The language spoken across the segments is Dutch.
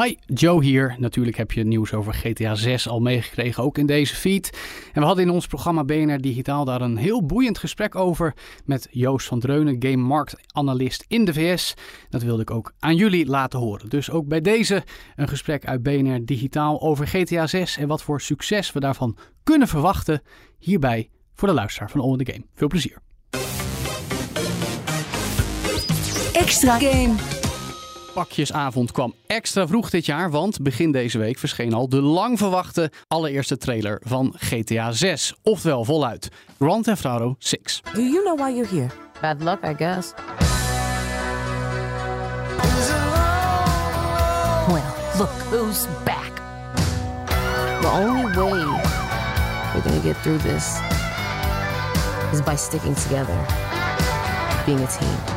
Hi, Joe hier. Natuurlijk heb je nieuws over GTA 6 al meegekregen, ook in deze feed. En we hadden in ons programma BNR Digitaal daar een heel boeiend gesprek over met Joost van Dreunen, game marktanalist in de VS. Dat wilde ik ook aan jullie laten horen. Dus ook bij deze een gesprek uit BNR Digitaal over GTA 6 en wat voor succes we daarvan kunnen verwachten. Hierbij voor de luisteraar van All in the Game. Veel plezier. Extra game. Pakjesavond kwam extra vroeg dit jaar, want begin deze week verscheen al de lang verwachte allereerste trailer van GTA 6. Oftewel voluit Grand Theft Auto 6. Do you know why you're here? Bad luck, I guess. Well, look who's back. The only way we're gonna get through this is by sticking together, being a team.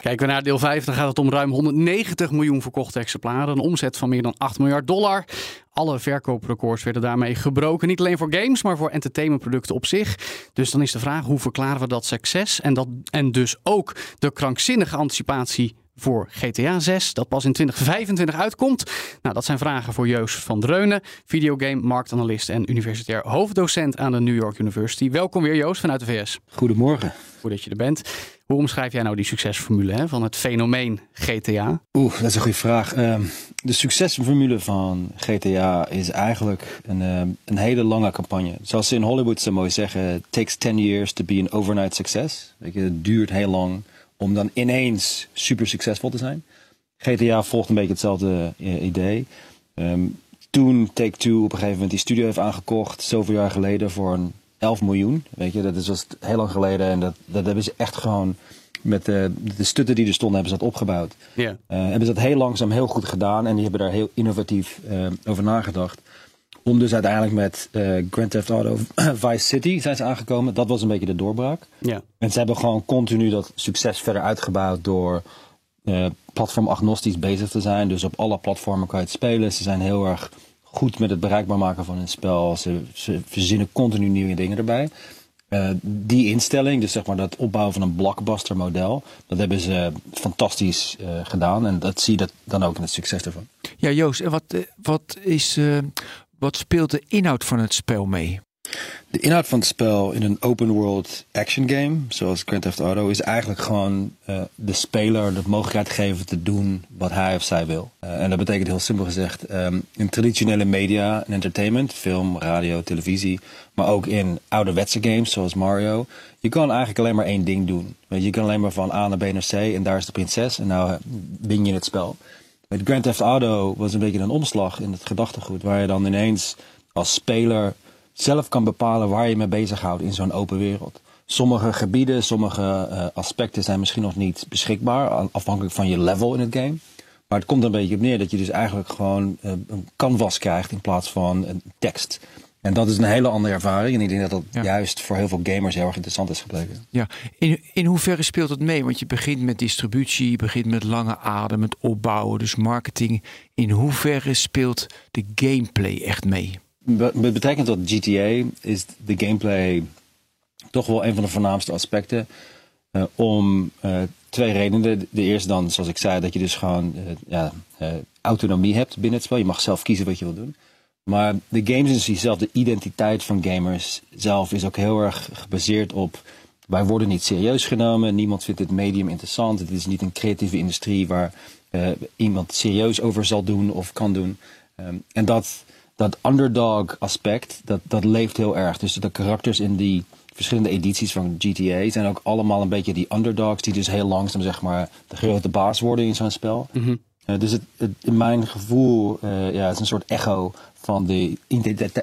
Kijken we naar deel 5, dan gaat het om ruim 190 miljoen verkochte exemplaren. Een omzet van meer dan 8 miljard dollar. Alle verkooprecords werden daarmee gebroken. Niet alleen voor games, maar voor entertainmentproducten op zich. Dus dan is de vraag, hoe verklaren we dat succes? En, dat, en dus ook de krankzinnige anticipatie voor GTA 6, dat pas in 2025 uitkomt? Nou, dat zijn vragen voor Joost van Dreunen, videogame marktanalist en universitair hoofddocent aan de New York University. Welkom weer Joost vanuit de VS. Goedemorgen. Goed dat je er bent. Hoe omschrijf jij nou die succesformule hè, van het fenomeen GTA? Oeh, dat is een goede vraag. Ehm, de succesformule van GTA is eigenlijk een, ehm, een hele lange campagne. Zoals ze in Hollywood zo mooi zeggen, it takes 10 years to be an overnight success. Weet het duurt heel lang om dan ineens super succesvol te zijn. GTA volgt een beetje hetzelfde eh, idee. Ehm, toen Take-Two op een gegeven moment die studio heeft aangekocht, zoveel jaar geleden, voor een 11 miljoen. Weet je, dat is was heel lang geleden en dat, dat hebben ze echt gewoon met de, de stutten die er stonden, hebben ze dat opgebouwd. Ja. Eh, hebben ze dat heel langzaam heel goed gedaan en die hebben daar heel innovatief eh, over nagedacht. Om dus uiteindelijk met eh, Grand Theft Auto Vice City zijn ze aangekomen. Dat was een beetje de doorbraak. Ja. En ze hebben gewoon continu dat succes verder uitgebouwd door eh platform agnostisch bezig te zijn. Dus op alle platformen kan je het spelen. Ze zijn heel erg goed met het bereikbaar maken van hun spel. Ze, verzinnen continu nieuwe dingen erbij. Eh, die instelling, dus zeg maar dat opbouwen van een blockbuster model, dat hebben ze fantastisch eh, gedaan. En dat zie je dat dan ook in het succes ervan. Ja, Joost, en wat, eh, wat, is, wat speelt de inhoud van het spel mee? De inhoud van het spel in een open world action game, zoals Grand Theft Auto, is eigenlijk gewoon eh, de speler de mogelijkheid geven te doen wat hij of zij wil. Eh, en dat betekent heel simpel gezegd, ehm, in traditionele media en entertainment, film, radio, televisie, maar ook in ouderwetse games zoals Mario, je kan eigenlijk alleen maar één ding doen. Je, je kan alleen maar van A naar B naar C en daar is de prinses en nou eh, win je het spel. Met Grand Theft Auto was een beetje een omslag in het gedachtegoed, waar je dan ineens als speler zelf kan bepalen waar je mee bezighoudt in zo'n open wereld. Sommige gebieden, sommige eh, aspecten zijn misschien nog niet beschikbaar, afhankelijk van je level in het game. Maar het komt er een beetje op neer dat je dus eigenlijk gewoon eh, een canvas krijgt in plaats van een tekst. En dat is een hele andere ervaring. En ik denk dat dat Ja. juist voor heel veel gamers heel erg interessant is gebleken. Ja, in, in hoeverre speelt het mee? Want je begint met distributie, je begint met lange adem, met opbouwen, dus marketing. In hoeverre speelt de gameplay echt mee? Met betrekking tot GTA is de gameplay toch wel een van de voornaamste aspecten. eh, om eh, twee redenen. De eerste dan, zoals ik zei, dat je dus gewoon eh, autonomie hebt binnen het spel. Je mag zelf kiezen wat je wil doen. Maar de games zelf, de identiteit van gamers zelf is ook heel erg gebaseerd op... Wij worden niet serieus genomen. Niemand vindt dit medium interessant. Het is niet een creatieve industrie waar iemand serieus over zal doen of kan doen. Ehm, en dat, dat underdog aspect, dat, dat leeft heel erg. Dus de karakters in die verschillende edities van GTA zijn ook allemaal een beetje die underdogs die dus heel langzaam zeg maar de grote baas worden in zo'n spel. Eh, dus het, het, in mijn gevoel eh, ja, het is een soort echo van de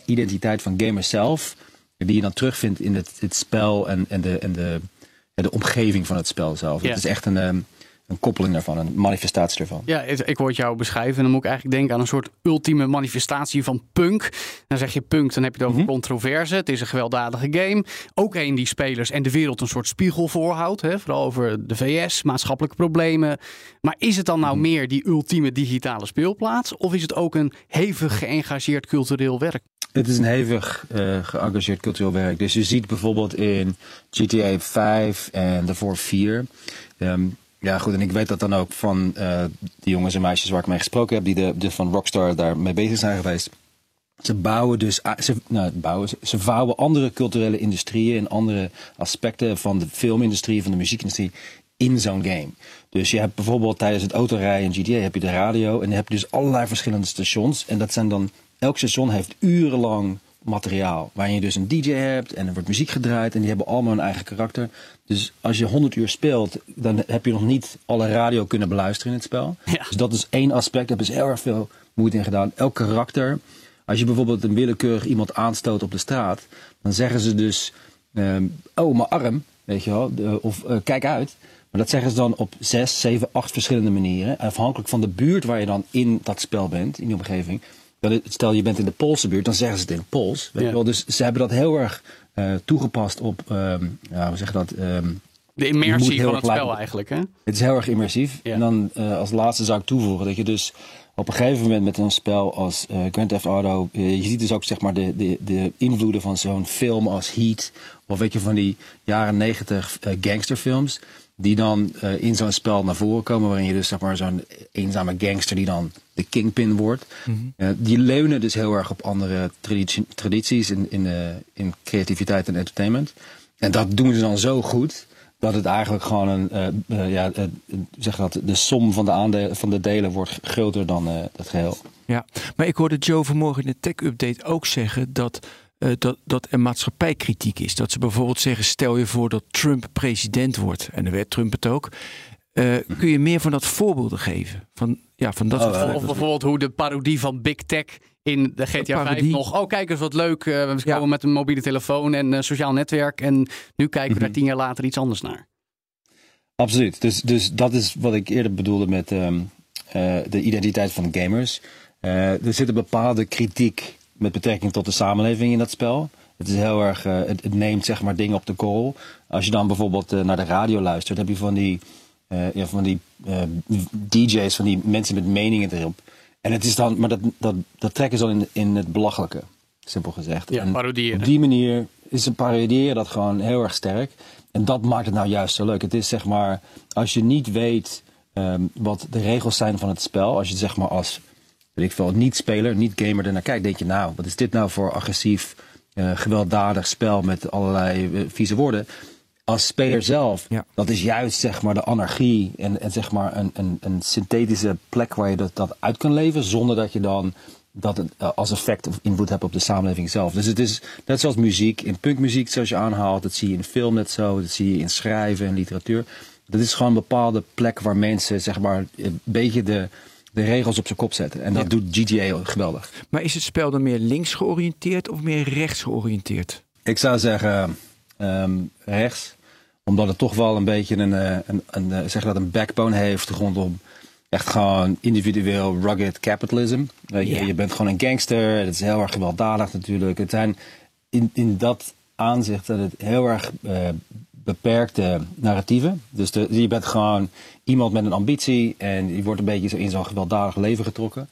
identiteit- van gamers zelf. Die je dan terugvindt in het, het spel en, en, de, en de, ja, de omgeving van het spel zelf. Het is echt een, ehm, een koppeling daarvan, een manifestatie ervan. Ja, ik hoor het jou beschrijven en dan moet ik eigenlijk denken aan een soort ultieme manifestatie van punk. Dan zeg je punk, dan heb je het over controverse. Het is een gewelddadige game. Ook een die spelers en de wereld een soort spiegel voorhoudt. Hè? Vooral over de VS, maatschappelijke problemen. Maar is het dan nou meer die ultieme digitale speelplaats? Of is het ook een hevig geëngageerd cultureel werk? Het is een hevig eh, geëngageerd cultureel werk. Dus je ziet bijvoorbeeld in GTA 5 en daarvoor 4. ehm, ja, goed, en ik weet dat dan ook van eh die jongens en meisjes waar ik mee gesproken heb, die de, de van Rockstar daar mee bezig zijn geweest. Ze bouwen dus, ze, nou, bouwen, ze- vouwen andere culturele industrieën en andere aspecten van de filmindustrie, van de muziekindustrie in zo'n game. Dus je hebt bijvoorbeeld tijdens het autorijden in GTA heb je de radio en je dus allerlei verschillende stations. En dat zijn dan, elk station heeft urenlang materiaal. Waarin je dus een DJ hebt en er wordt muziek gedraaid en die hebben allemaal een eigen karakter. Dus als je 100 uur speelt, dan heb je nog niet alle radio kunnen beluisteren in het spel. Ja. Dus dat is één aspect, daar hebben ze heel erg veel moeite in gedaan. Elk karakter, als je bijvoorbeeld een willekeurig iemand aanstoot op de straat, dan zeggen ze dus, ehm, oh mijn arm, weet je wel, de- of eh, kijk uit. Maar dat zeggen ze dan op zes, zeven, acht verschillende manieren. Afhankelijk van de buurt waar je dan in dat spel bent, in die omgeving. Dan, stel je bent in de Poolse buurt, dan zeggen ze het in het Pools. Weet Ja. wel? Dus ze hebben dat heel erg eh, toegepast op, ehm, ja, hoe zeg je dat? ehm, De immersie van het spel eigenlijk, hè? het is heel erg immersief. Ja. En dan eh, als laatste zou ik toevoegen dat je dus op een gegeven moment met een spel als eh, Grand Theft Auto, je ziet dus ook zeg maar de, de, de invloeden van zo'n film als Heat, of weet je van die jaren negentig gangsterfilms, die dan eh, in zo'n spel naar voren komen, waarin je dus zeg maar zo'n eenzame gangster die dan de kingpin wordt. Eh, die leunen dus heel erg op andere traditie- tradities in, in, eh, in creativiteit en entertainment. En dat doen ze dan zo goed dat het eigenlijk gewoon een, ja, zeg dat, de som van de, aandelen, van de delen wordt groter dan het geheel. Ja, maar ik hoorde Joe vanmorgen in de tech-update ook zeggen dat, eh, dat, dat er maatschappijkritiek is. Dat ze bijvoorbeeld zeggen, stel je voor dat Trump president wordt. En dan werd Trump het ook. Eh, kun je meer van dat voorbeelden geven? Van, ja, van dat Oh, soort Of bijvoorbeeld hoe de parodie van Big Tech in de GTA 5 parodie. nog... Oh, kijk eens wat leuk. eh, we Ja. komen met een mobiele telefoon en een sociaal netwerk. En nu kijken we daar tien jaar later iets anders naar. Absoluut. Dus, dus dat is wat ik eerder bedoelde met ehm, eh, de identiteit van de gamers. Eh, er zit een bepaalde kritiek met betrekking tot de samenleving in dat spel. Het is heel erg, eh, het, het neemt zeg maar dingen op de korrel. Als je dan bijvoorbeeld eh, naar de radio luistert, heb je van die, eh, ja, van die DJ's, van die mensen met meningen erop. En het is dan, maar dat, dat, dat trekken ze dan in, in het belachelijke, simpel gezegd. Ja, En parodiëren. Op die manier is een parodiëren dat gewoon heel erg sterk. En dat maakt het nou juist zo leuk. Het is zeg maar, als je niet weet ehm, wat de regels zijn van het spel, als je zeg maar als, weet ik veel, niet-speler, niet-gamer ernaar kijkt, denk je nou, wat is dit nou voor agressief, eh, gewelddadig spel met allerlei eh, vieze woorden. Als speler zelf, Ja. dat is juist zeg maar de anarchie en, en zeg maar een, een, een synthetische plek waar je dat, dat uit kan leven, zonder dat je dan dat het, eh, als effect of invloed hebt op de samenleving zelf. Dus het is net zoals muziek, in punkmuziek zoals je aanhaalt, dat zie je in film net zo, dat zie je in schrijven en literatuur. Dat is gewoon een bepaalde plek waar mensen zeg maar een beetje de, de regels op zijn kop zetten. En dat Ja. doet GTA geweldig. Maar is het spel dan meer links georiënteerd of meer rechts georiënteerd? Ik zou zeggen ehm, rechts, omdat het toch wel een beetje een, eh, een, een, eh, zeg dat een backbone heeft rondom echt gewoon individueel rugged capitalism. Weet je, Ja. je bent gewoon een gangster, het is heel erg gewelddadig natuurlijk. Het zijn in, in dat aanzicht dat het heel erg eh, beperkte narratieven. Dus de, je bent gewoon iemand met een ambitie en je wordt een beetje zo in zo'n gewelddadig leven getrokken.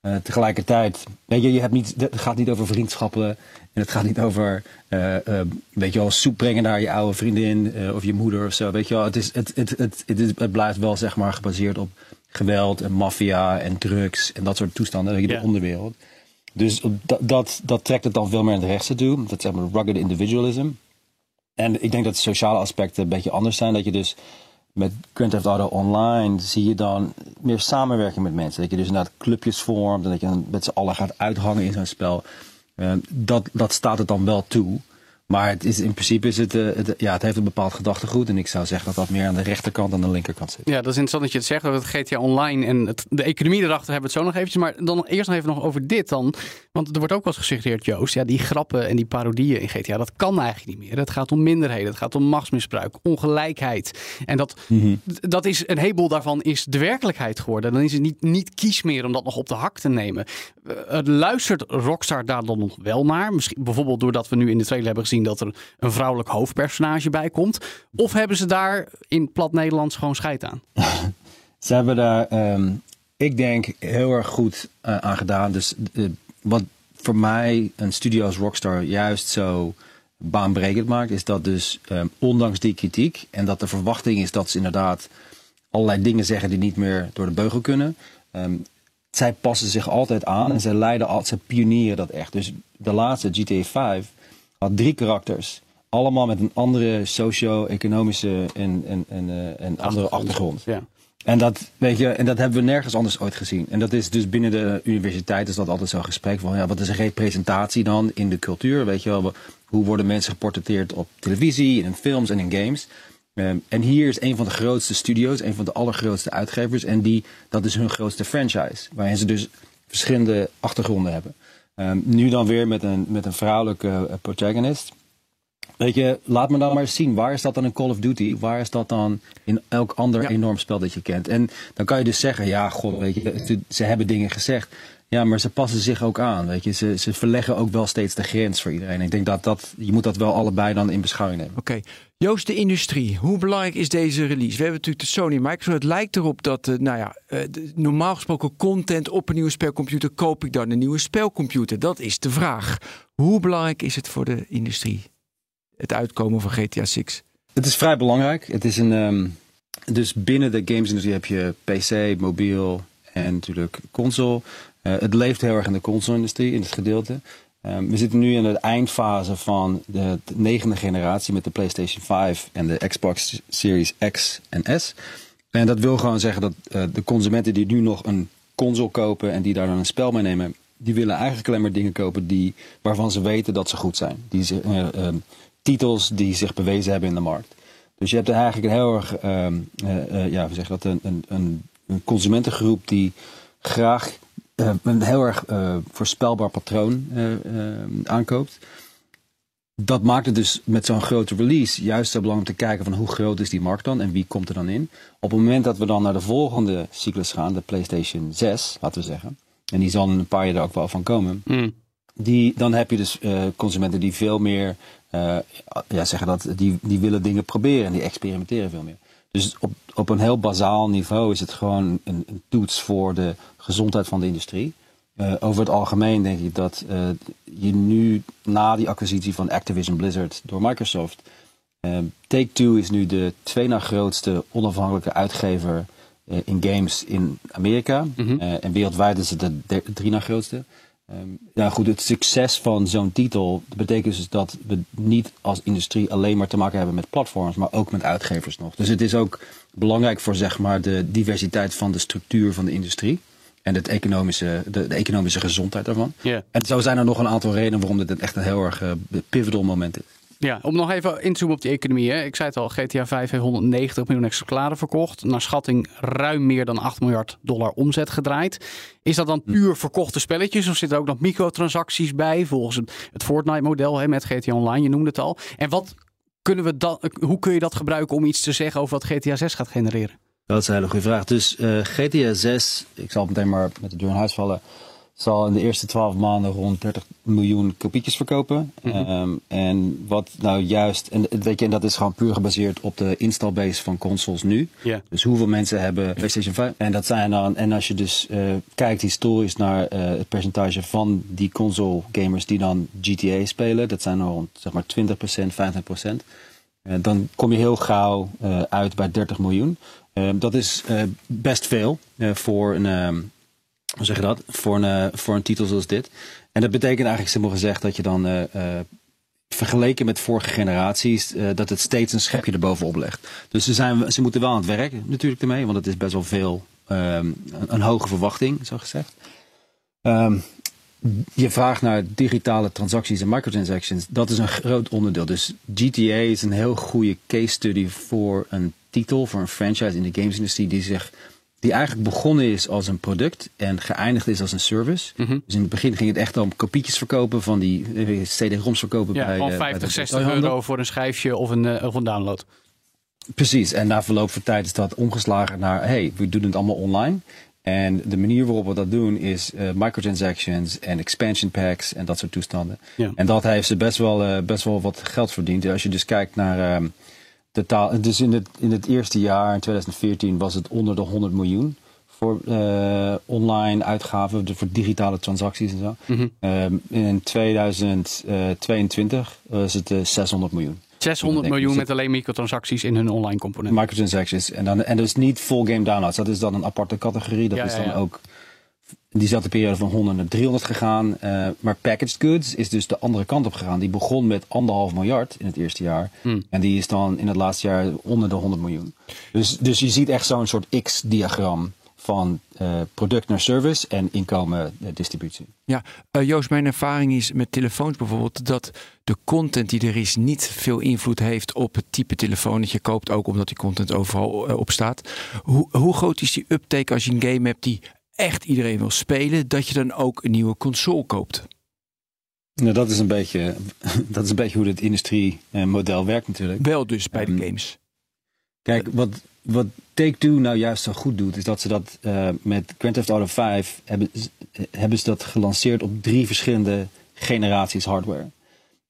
Eh, tegelijkertijd, weet je, je hebt niet, het gaat niet over vriendschappen en het gaat niet over, eh, weet je wel, soep brengen naar je oude vriendin of je moeder of zo. Weet je wel, het, is, het, het, het, het, is- het blijft wel zeg maar gebaseerd op geweld en maffia en drugs en dat soort toestanden, weet je, de onderwereld. Dus dat, dat, dat trekt het dan veel meer naar het rechtse toe. Dat zeg maar rugged individualism. En ik denk dat de sociale aspecten een beetje anders zijn. Dat je dus met Grand Theft Auto Online zie je dan meer samenwerking met mensen. Dat je dus inderdaad clubjes vormt en dat je dan met z'n allen gaat uithangen in zo'n spel. Eh, dat, dat staat het dan wel toe. Maar het is, in principe is het, eh, het, ja, het heeft een bepaald gedachtegoed. En ik zou zeggen dat dat meer aan de rechterkant dan de linkerkant zit. Ja, dat is interessant dat je het zegt over het GTA Online en het, de economie erachter hebben we het zo nog eventjes. Maar dan eerst nog even nog over dit dan. Want er wordt ook wel eens gesuggereerd, Joost, ja, die grappen en die parodieën in GTA, dat kan eigenlijk niet meer. Het gaat om minderheden, het gaat om machtsmisbruik, ongelijkheid. En dat, dat is, een heleboel daarvan is de werkelijkheid geworden. Dan is het niet, niet kies meer om dat nog op de hak te nemen. Eh, luistert Rockstar daar dan nog wel naar? Misschien bijvoorbeeld doordat we nu in de trailer hebben gezien dat er een vrouwelijk hoofdpersonage bij komt. Of hebben ze daar in plat Nederlands gewoon scheid aan? Ze hebben daar, ehm, ik denk, heel erg goed eh, aan gedaan. Dus wat voor mij een studio als Rockstar juist zo baanbrekend maakt, is dat dus ehm, ondanks die kritiek en dat de verwachting is dat ze inderdaad allerlei dingen zeggen die niet meer door de beugel kunnen. ehm, zij passen zich altijd aan en zij leiden altijd, ze pionieren dat echt. Dus de laatste GTA 5 had drie karakters. Allemaal met een andere socio-economische en, en, en, eh, en andere achtergrond. Ja. En dat, weet je, en dat hebben we nergens anders ooit gezien. En dat is dus binnen de universiteit is dat altijd zo'n gesprek van ja, wat is een representatie dan in de cultuur? Weet je wel, hoe worden mensen geportretteerd op televisie, in films en in games? Ehm, en hier is een van de grootste studio's, een van de allergrootste uitgevers. En die, dat is hun grootste franchise. Waarin ze dus verschillende achtergronden hebben. Ehm, nu dan weer met een, met een vrouwelijke eh, protagonist. Weet je, laat me dan maar eens zien. Waar is dat dan in Call of Duty? Waar is dat dan in elk ander Ja. enorm spel dat je kent? En dan kan je dus zeggen, ja, god, weet je, ze hebben dingen gezegd. Ja, maar ze passen zich ook aan, weet je. Ze, ze verleggen ook wel steeds de grens voor iedereen. Ik denk dat dat, je moet dat wel allebei dan in beschouwing nemen. Oké. Joost, de industrie. Hoe belangrijk is deze release? We hebben natuurlijk de Sony Microsoft. Het lijkt erop dat, eh, nou ja, eh, normaal gesproken content op een nieuwe spelcomputer. Koop ik dan een nieuwe spelcomputer? Dat is de vraag. Hoe belangrijk is het voor de industrie? Het uitkomen van GTA 6. Het is vrij belangrijk. Het is een, ehm, dus binnen de gamesindustrie heb je PC, mobiel en natuurlijk console. Eh, het leeft heel erg in de console-industrie, in het gedeelte. Ehm, we zitten nu in de eindfase van de negende generatie met de PlayStation 5 en de Xbox Series X en S. En dat wil gewoon zeggen dat eh, de consumenten die nu nog een console kopen en die daar dan een spel mee nemen, die willen eigenlijk alleen maar dingen kopen die, waarvan ze weten dat ze goed zijn. Die, eh, ehm, titels die zich bewezen hebben in de markt. Dus je hebt eigenlijk een heel erg, ehm, eh, eh, ja, hoe zeg je dat, een, een, een consumentengroep die graag eh, een heel erg eh, voorspelbaar patroon eh, aankoopt. Dat maakt het dus met zo'n grote release juist zo belangrijk om te kijken van hoe groot is die markt dan en wie komt er dan in. Op het moment dat we dan naar de volgende cyclus gaan, de PlayStation 6, laten we zeggen. En die zal in een paar jaar er ook wel van komen Mm. die, dan heb je dus consumenten die veel meer ja, zeggen dat die, die willen dingen proberen en die experimenteren veel meer. Dus op, op een heel bazaal niveau is het gewoon een, een toets voor de gezondheid van de industrie. Eh, over het algemeen denk ik dat eh, je nu na die acquisitie van Activision Blizzard door Microsoft. eh, Take-Two is nu de twee na grootste onafhankelijke uitgever in games in Amerika. Eh, en wereldwijd is het de der- drie na grootste. Ehm, ja, goed, het succes van zo'n titel betekent dus dat we niet als industrie alleen maar te maken hebben met platforms, maar ook met uitgevers nog. Dus het is ook belangrijk voor zeg maar de diversiteit van de structuur van de industrie en het economische, de, de economische gezondheid daarvan. Ja. En zo zijn er nog een aantal redenen waarom dit echt een heel erg eh, pivotal moment is. Ja, om nog even in te zoomen op die economie. Hè. Ik zei het al, GTA 5 heeft 190 miljoen exemplaren verkocht. Naar schatting ruim meer dan 8 miljard dollar omzet gedraaid. Is dat dan puur verkochte spelletjes of zitten er ook nog microtransacties bij? Volgens het, het Fortnite-model met GTA Online, je noemde het al. En wat kunnen we dat, hoe kun je dat gebruiken om iets te zeggen over wat GTA 6 gaat genereren? Dat is een hele goede vraag. Dus eh, GTA 6, ik zal meteen maar met de deur in huis vallen, zal in de eerste 12 maanden rond 30 miljoen kopietjes verkopen. Ehm, en wat nou juist, en, weet je, en dat is gewoon puur gebaseerd op de installbase van consoles nu. Dus hoeveel mensen hebben PlayStation 5? En dat zijn dan, en als je dus eh, kijkt historisch naar eh, het percentage van die console gamers die dan GTA spelen, dat zijn dan rond zeg maar 20%, 15%. Eh, dan kom je heel gauw uit bij 30 miljoen. Eh, dat is best veel voor een, ehm, hoe zeg je dat? Voor een, eh, voor een titel zoals dit. En dat betekent eigenlijk simpel gezegd dat je dan eh, eh, vergeleken met vorige generaties, dat het steeds een schepje erbovenop legt. Dus ze, zijn, ze moeten wel aan het werk natuurlijk ermee, want het is best wel veel, ehm, een, een hoge verwachting, zo gezegd. Ehm, je vraagt naar digitale transacties en microtransactions. Dat is een groot onderdeel. Dus GTA is een heel goede case study voor een titel, voor een franchise in de gamesindustrie die zich die eigenlijk begonnen is als een product en geëindigd is als een service. Mhm. Dus in het begin ging het echt om kopietjes verkopen van die eh, CD-ROMs verkopen Ja, bij, gewoon eh, bij 50, de 60 detailhandel. euro voor een schijfje of een, eh, of een download. Precies, en na verloop van tijd is dat omgeslagen naar, hey, we doen het allemaal online. En de manier waarop we dat doen is eh, microtransactions en expansion packs en dat soort toestanden. Ja. En dat heeft ze best wel, eh, best wel wat geld verdiend. Als je dus kijkt naar ehm, Dus in het, in het eerste jaar, in 2014, was het onder de 100 miljoen voor eh, online uitgaven, de- voor digitale transacties en zo. Mhm. Ehm, in 2022 was het eh, 600 miljoen. 600 denk ik miljoen dat- met alleen microtransacties in hun online component. Microtransactions. En, dan, en dus niet full game downloads. Dat is dan een aparte categorie. Dat Ja, is ja, dan ja. ook diezelfde periode van 100 naar 300 gegaan. Eh, maar packaged goods is dus de andere kant op gegaan. Die begon met anderhalf miljard in het eerste jaar. Hmm. En die is dan in het laatste jaar onder de 100 miljoen. Dus, dus je ziet echt zo'n soort X-diagram van eh, product naar service en inkomen eh, distributie. Ja, eh, Joost, mijn ervaring is met telefoons bijvoorbeeld dat de content die er is niet veel invloed heeft op het type telefoon dat je koopt, ook omdat die content overal op staat. Hoe, hoe groot is die uptake als je een game hebt die echt iedereen wil spelen, dat je dan ook een nieuwe console koopt? Nou, dat is een beetje, dat is een beetje hoe het industriemodel werkt natuurlijk. Wel dus bij de Ehm, games. Kijk, wat, wat Take-Two nou juist zo goed doet, is dat ze dat eh, met Grand Theft Auto 5 hebben, hebben ze dat gelanceerd op drie verschillende generaties hardware.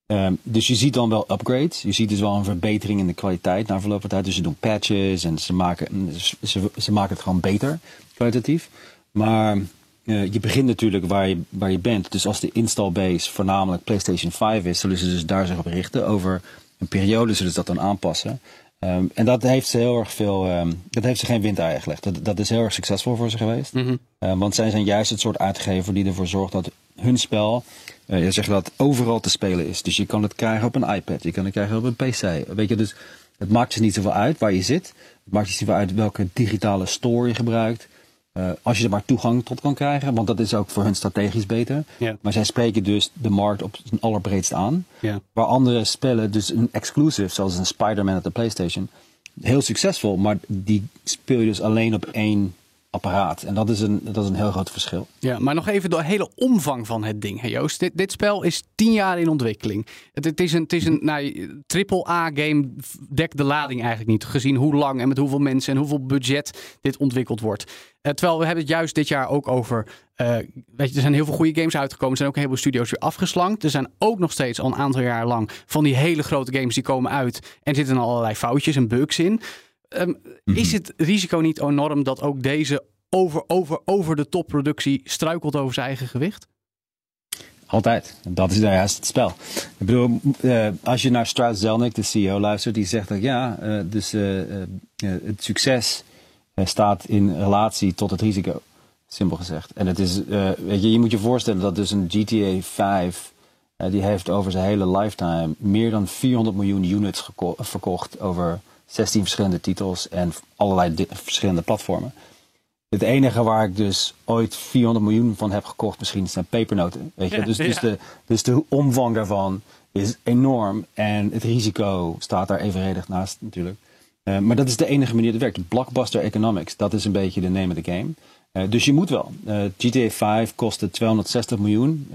Ehm, dus je ziet dan wel upgrades. Je ziet dus wel een verbetering in de kwaliteit na verloop van tijd. Dus ze doen patches en ze maken, ze, ze maken het gewoon beter kwalitatief. Maar eh, je begint natuurlijk waar je, waar je bent. Dus als de install base voornamelijk PlayStation 5 is, zullen ze dus daar zich op richten. Over een periode zullen ze dat dan aanpassen. Ehm, en dat heeft ze heel erg veel. ehm, dat heeft ze geen windeieren gelegd. Dat, dat is heel erg succesvol voor ze geweest. Mhm. Eh, want zij zijn juist het soort uitgever die ervoor zorgt dat hun spel, eh je zegt dat overal te spelen is. Dus je kan het krijgen op een iPad, je kan het krijgen op een PC. Weet je, dus het maakt je niet zoveel uit waar je zit. Het maakt je niet zoveel uit welke digitale store je gebruikt. Eh, als je er maar toegang tot kan krijgen, want dat is ook voor hun strategisch beter. Maar zij spreken dus de markt op zijn allerbreedst aan. Waar andere spellen, dus een exclusive, zoals een Spider-Man op de PlayStation, heel succesvol, maar die speel je dus alleen op één apparaat. En dat is een, dat is een heel groot verschil. Ja, maar nog even de hele omvang van het ding, Joost. Dit, dit spel is tien jaar in ontwikkeling. Het, het is een, het is een nou, triple A-game, dekt de lading eigenlijk niet. Gezien hoe lang en met hoeveel mensen en hoeveel budget dit ontwikkeld wordt. Eh, terwijl we hebben het juist dit jaar ook over... eh, weet je, er zijn heel veel goede games uitgekomen. Er zijn ook een heleboel studio's weer afgeslankt. Er zijn ook nog steeds al een aantal jaar lang van die hele grote games die komen uit. En zitten al allerlei foutjes en bugs in. Ehm, Is het risico niet enorm dat ook deze over, over, over de topproductie struikelt over zijn eigen gewicht? Altijd. Dat is juist het spel. Ik bedoel, eh, als je naar Strauss Zelnick, de CEO, luistert, die zegt dat ja, eh, dus eh, het succes staat in relatie tot het risico. Simpel gezegd. En het is, weet je, je moet je voorstellen dat dus een GTA 5, eh, die heeft over zijn hele lifetime meer dan 400 miljoen units verkocht over 16 verschillende titels en allerlei verschillende platformen. Het enige waar ik dus ooit 400 miljoen van heb gekocht, misschien zijn pepernoten. Weet je? Ja, dus, dus, de, dus de omvang daarvan is enorm. En het risico staat daar evenredig naast natuurlijk. Eh, maar dat is de enige manier dat het werkt. Blockbuster economics, dat is een beetje de name of the game. Eh, dus je moet wel. Eh, GTA 5 kostte 260 miljoen.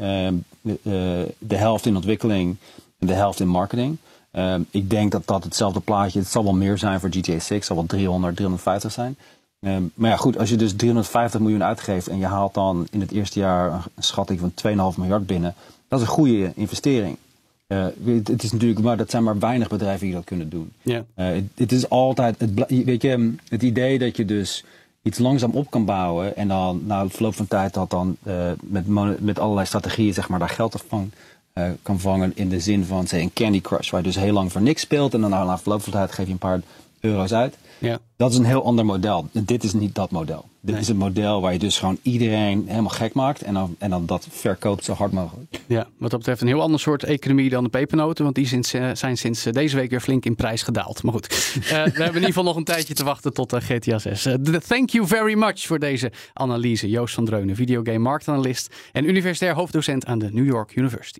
De, de helft in ontwikkeling en de helft in marketing. Eh, ik denk dat dat hetzelfde plaatje, het zal wel meer zijn voor GTA 6, het zal wel 300, 350 zijn. Eh, maar ja, goed, als je dus 350 miljoen uitgeeft en je haalt dan in het eerste jaar een schatting van 2,5 miljard binnen, dat is een goede investering. Eh, het, is natuurlijk, maar dat zijn maar weinig bedrijven die dat kunnen doen. Ja. Eh, het, het is altijd, het, weet je, het idee dat je dus iets langzaam op kan bouwen en dan na het verloop van tijd dat dan eh, met, met allerlei strategieën zeg maar daar geld van eh, kan vangen in de zin van zeg een Candy Crush waar je dus heel lang voor niks speelt en dan na verloop van tijd geef je een paar euro's uit. Ja. Dat is een heel ander model. Dit is niet dat model. Dit Nee. is een model waar je dus gewoon iedereen helemaal gek maakt en dan, en dan dat verkoopt zo hard mogelijk. Ja, wat dat betreft een heel ander soort economie dan de pepernoten. Want die sinds, eh, zijn sinds eh, deze week weer flink in prijs gedaald. Maar goed, eh, we hebben in ieder geval nog een tijdje te wachten tot eh, GTA 6. Eh, d- thank you very much voor deze analyse. Joost van Dreunen, videogame marktanalist en universitair hoofddocent aan de New York University.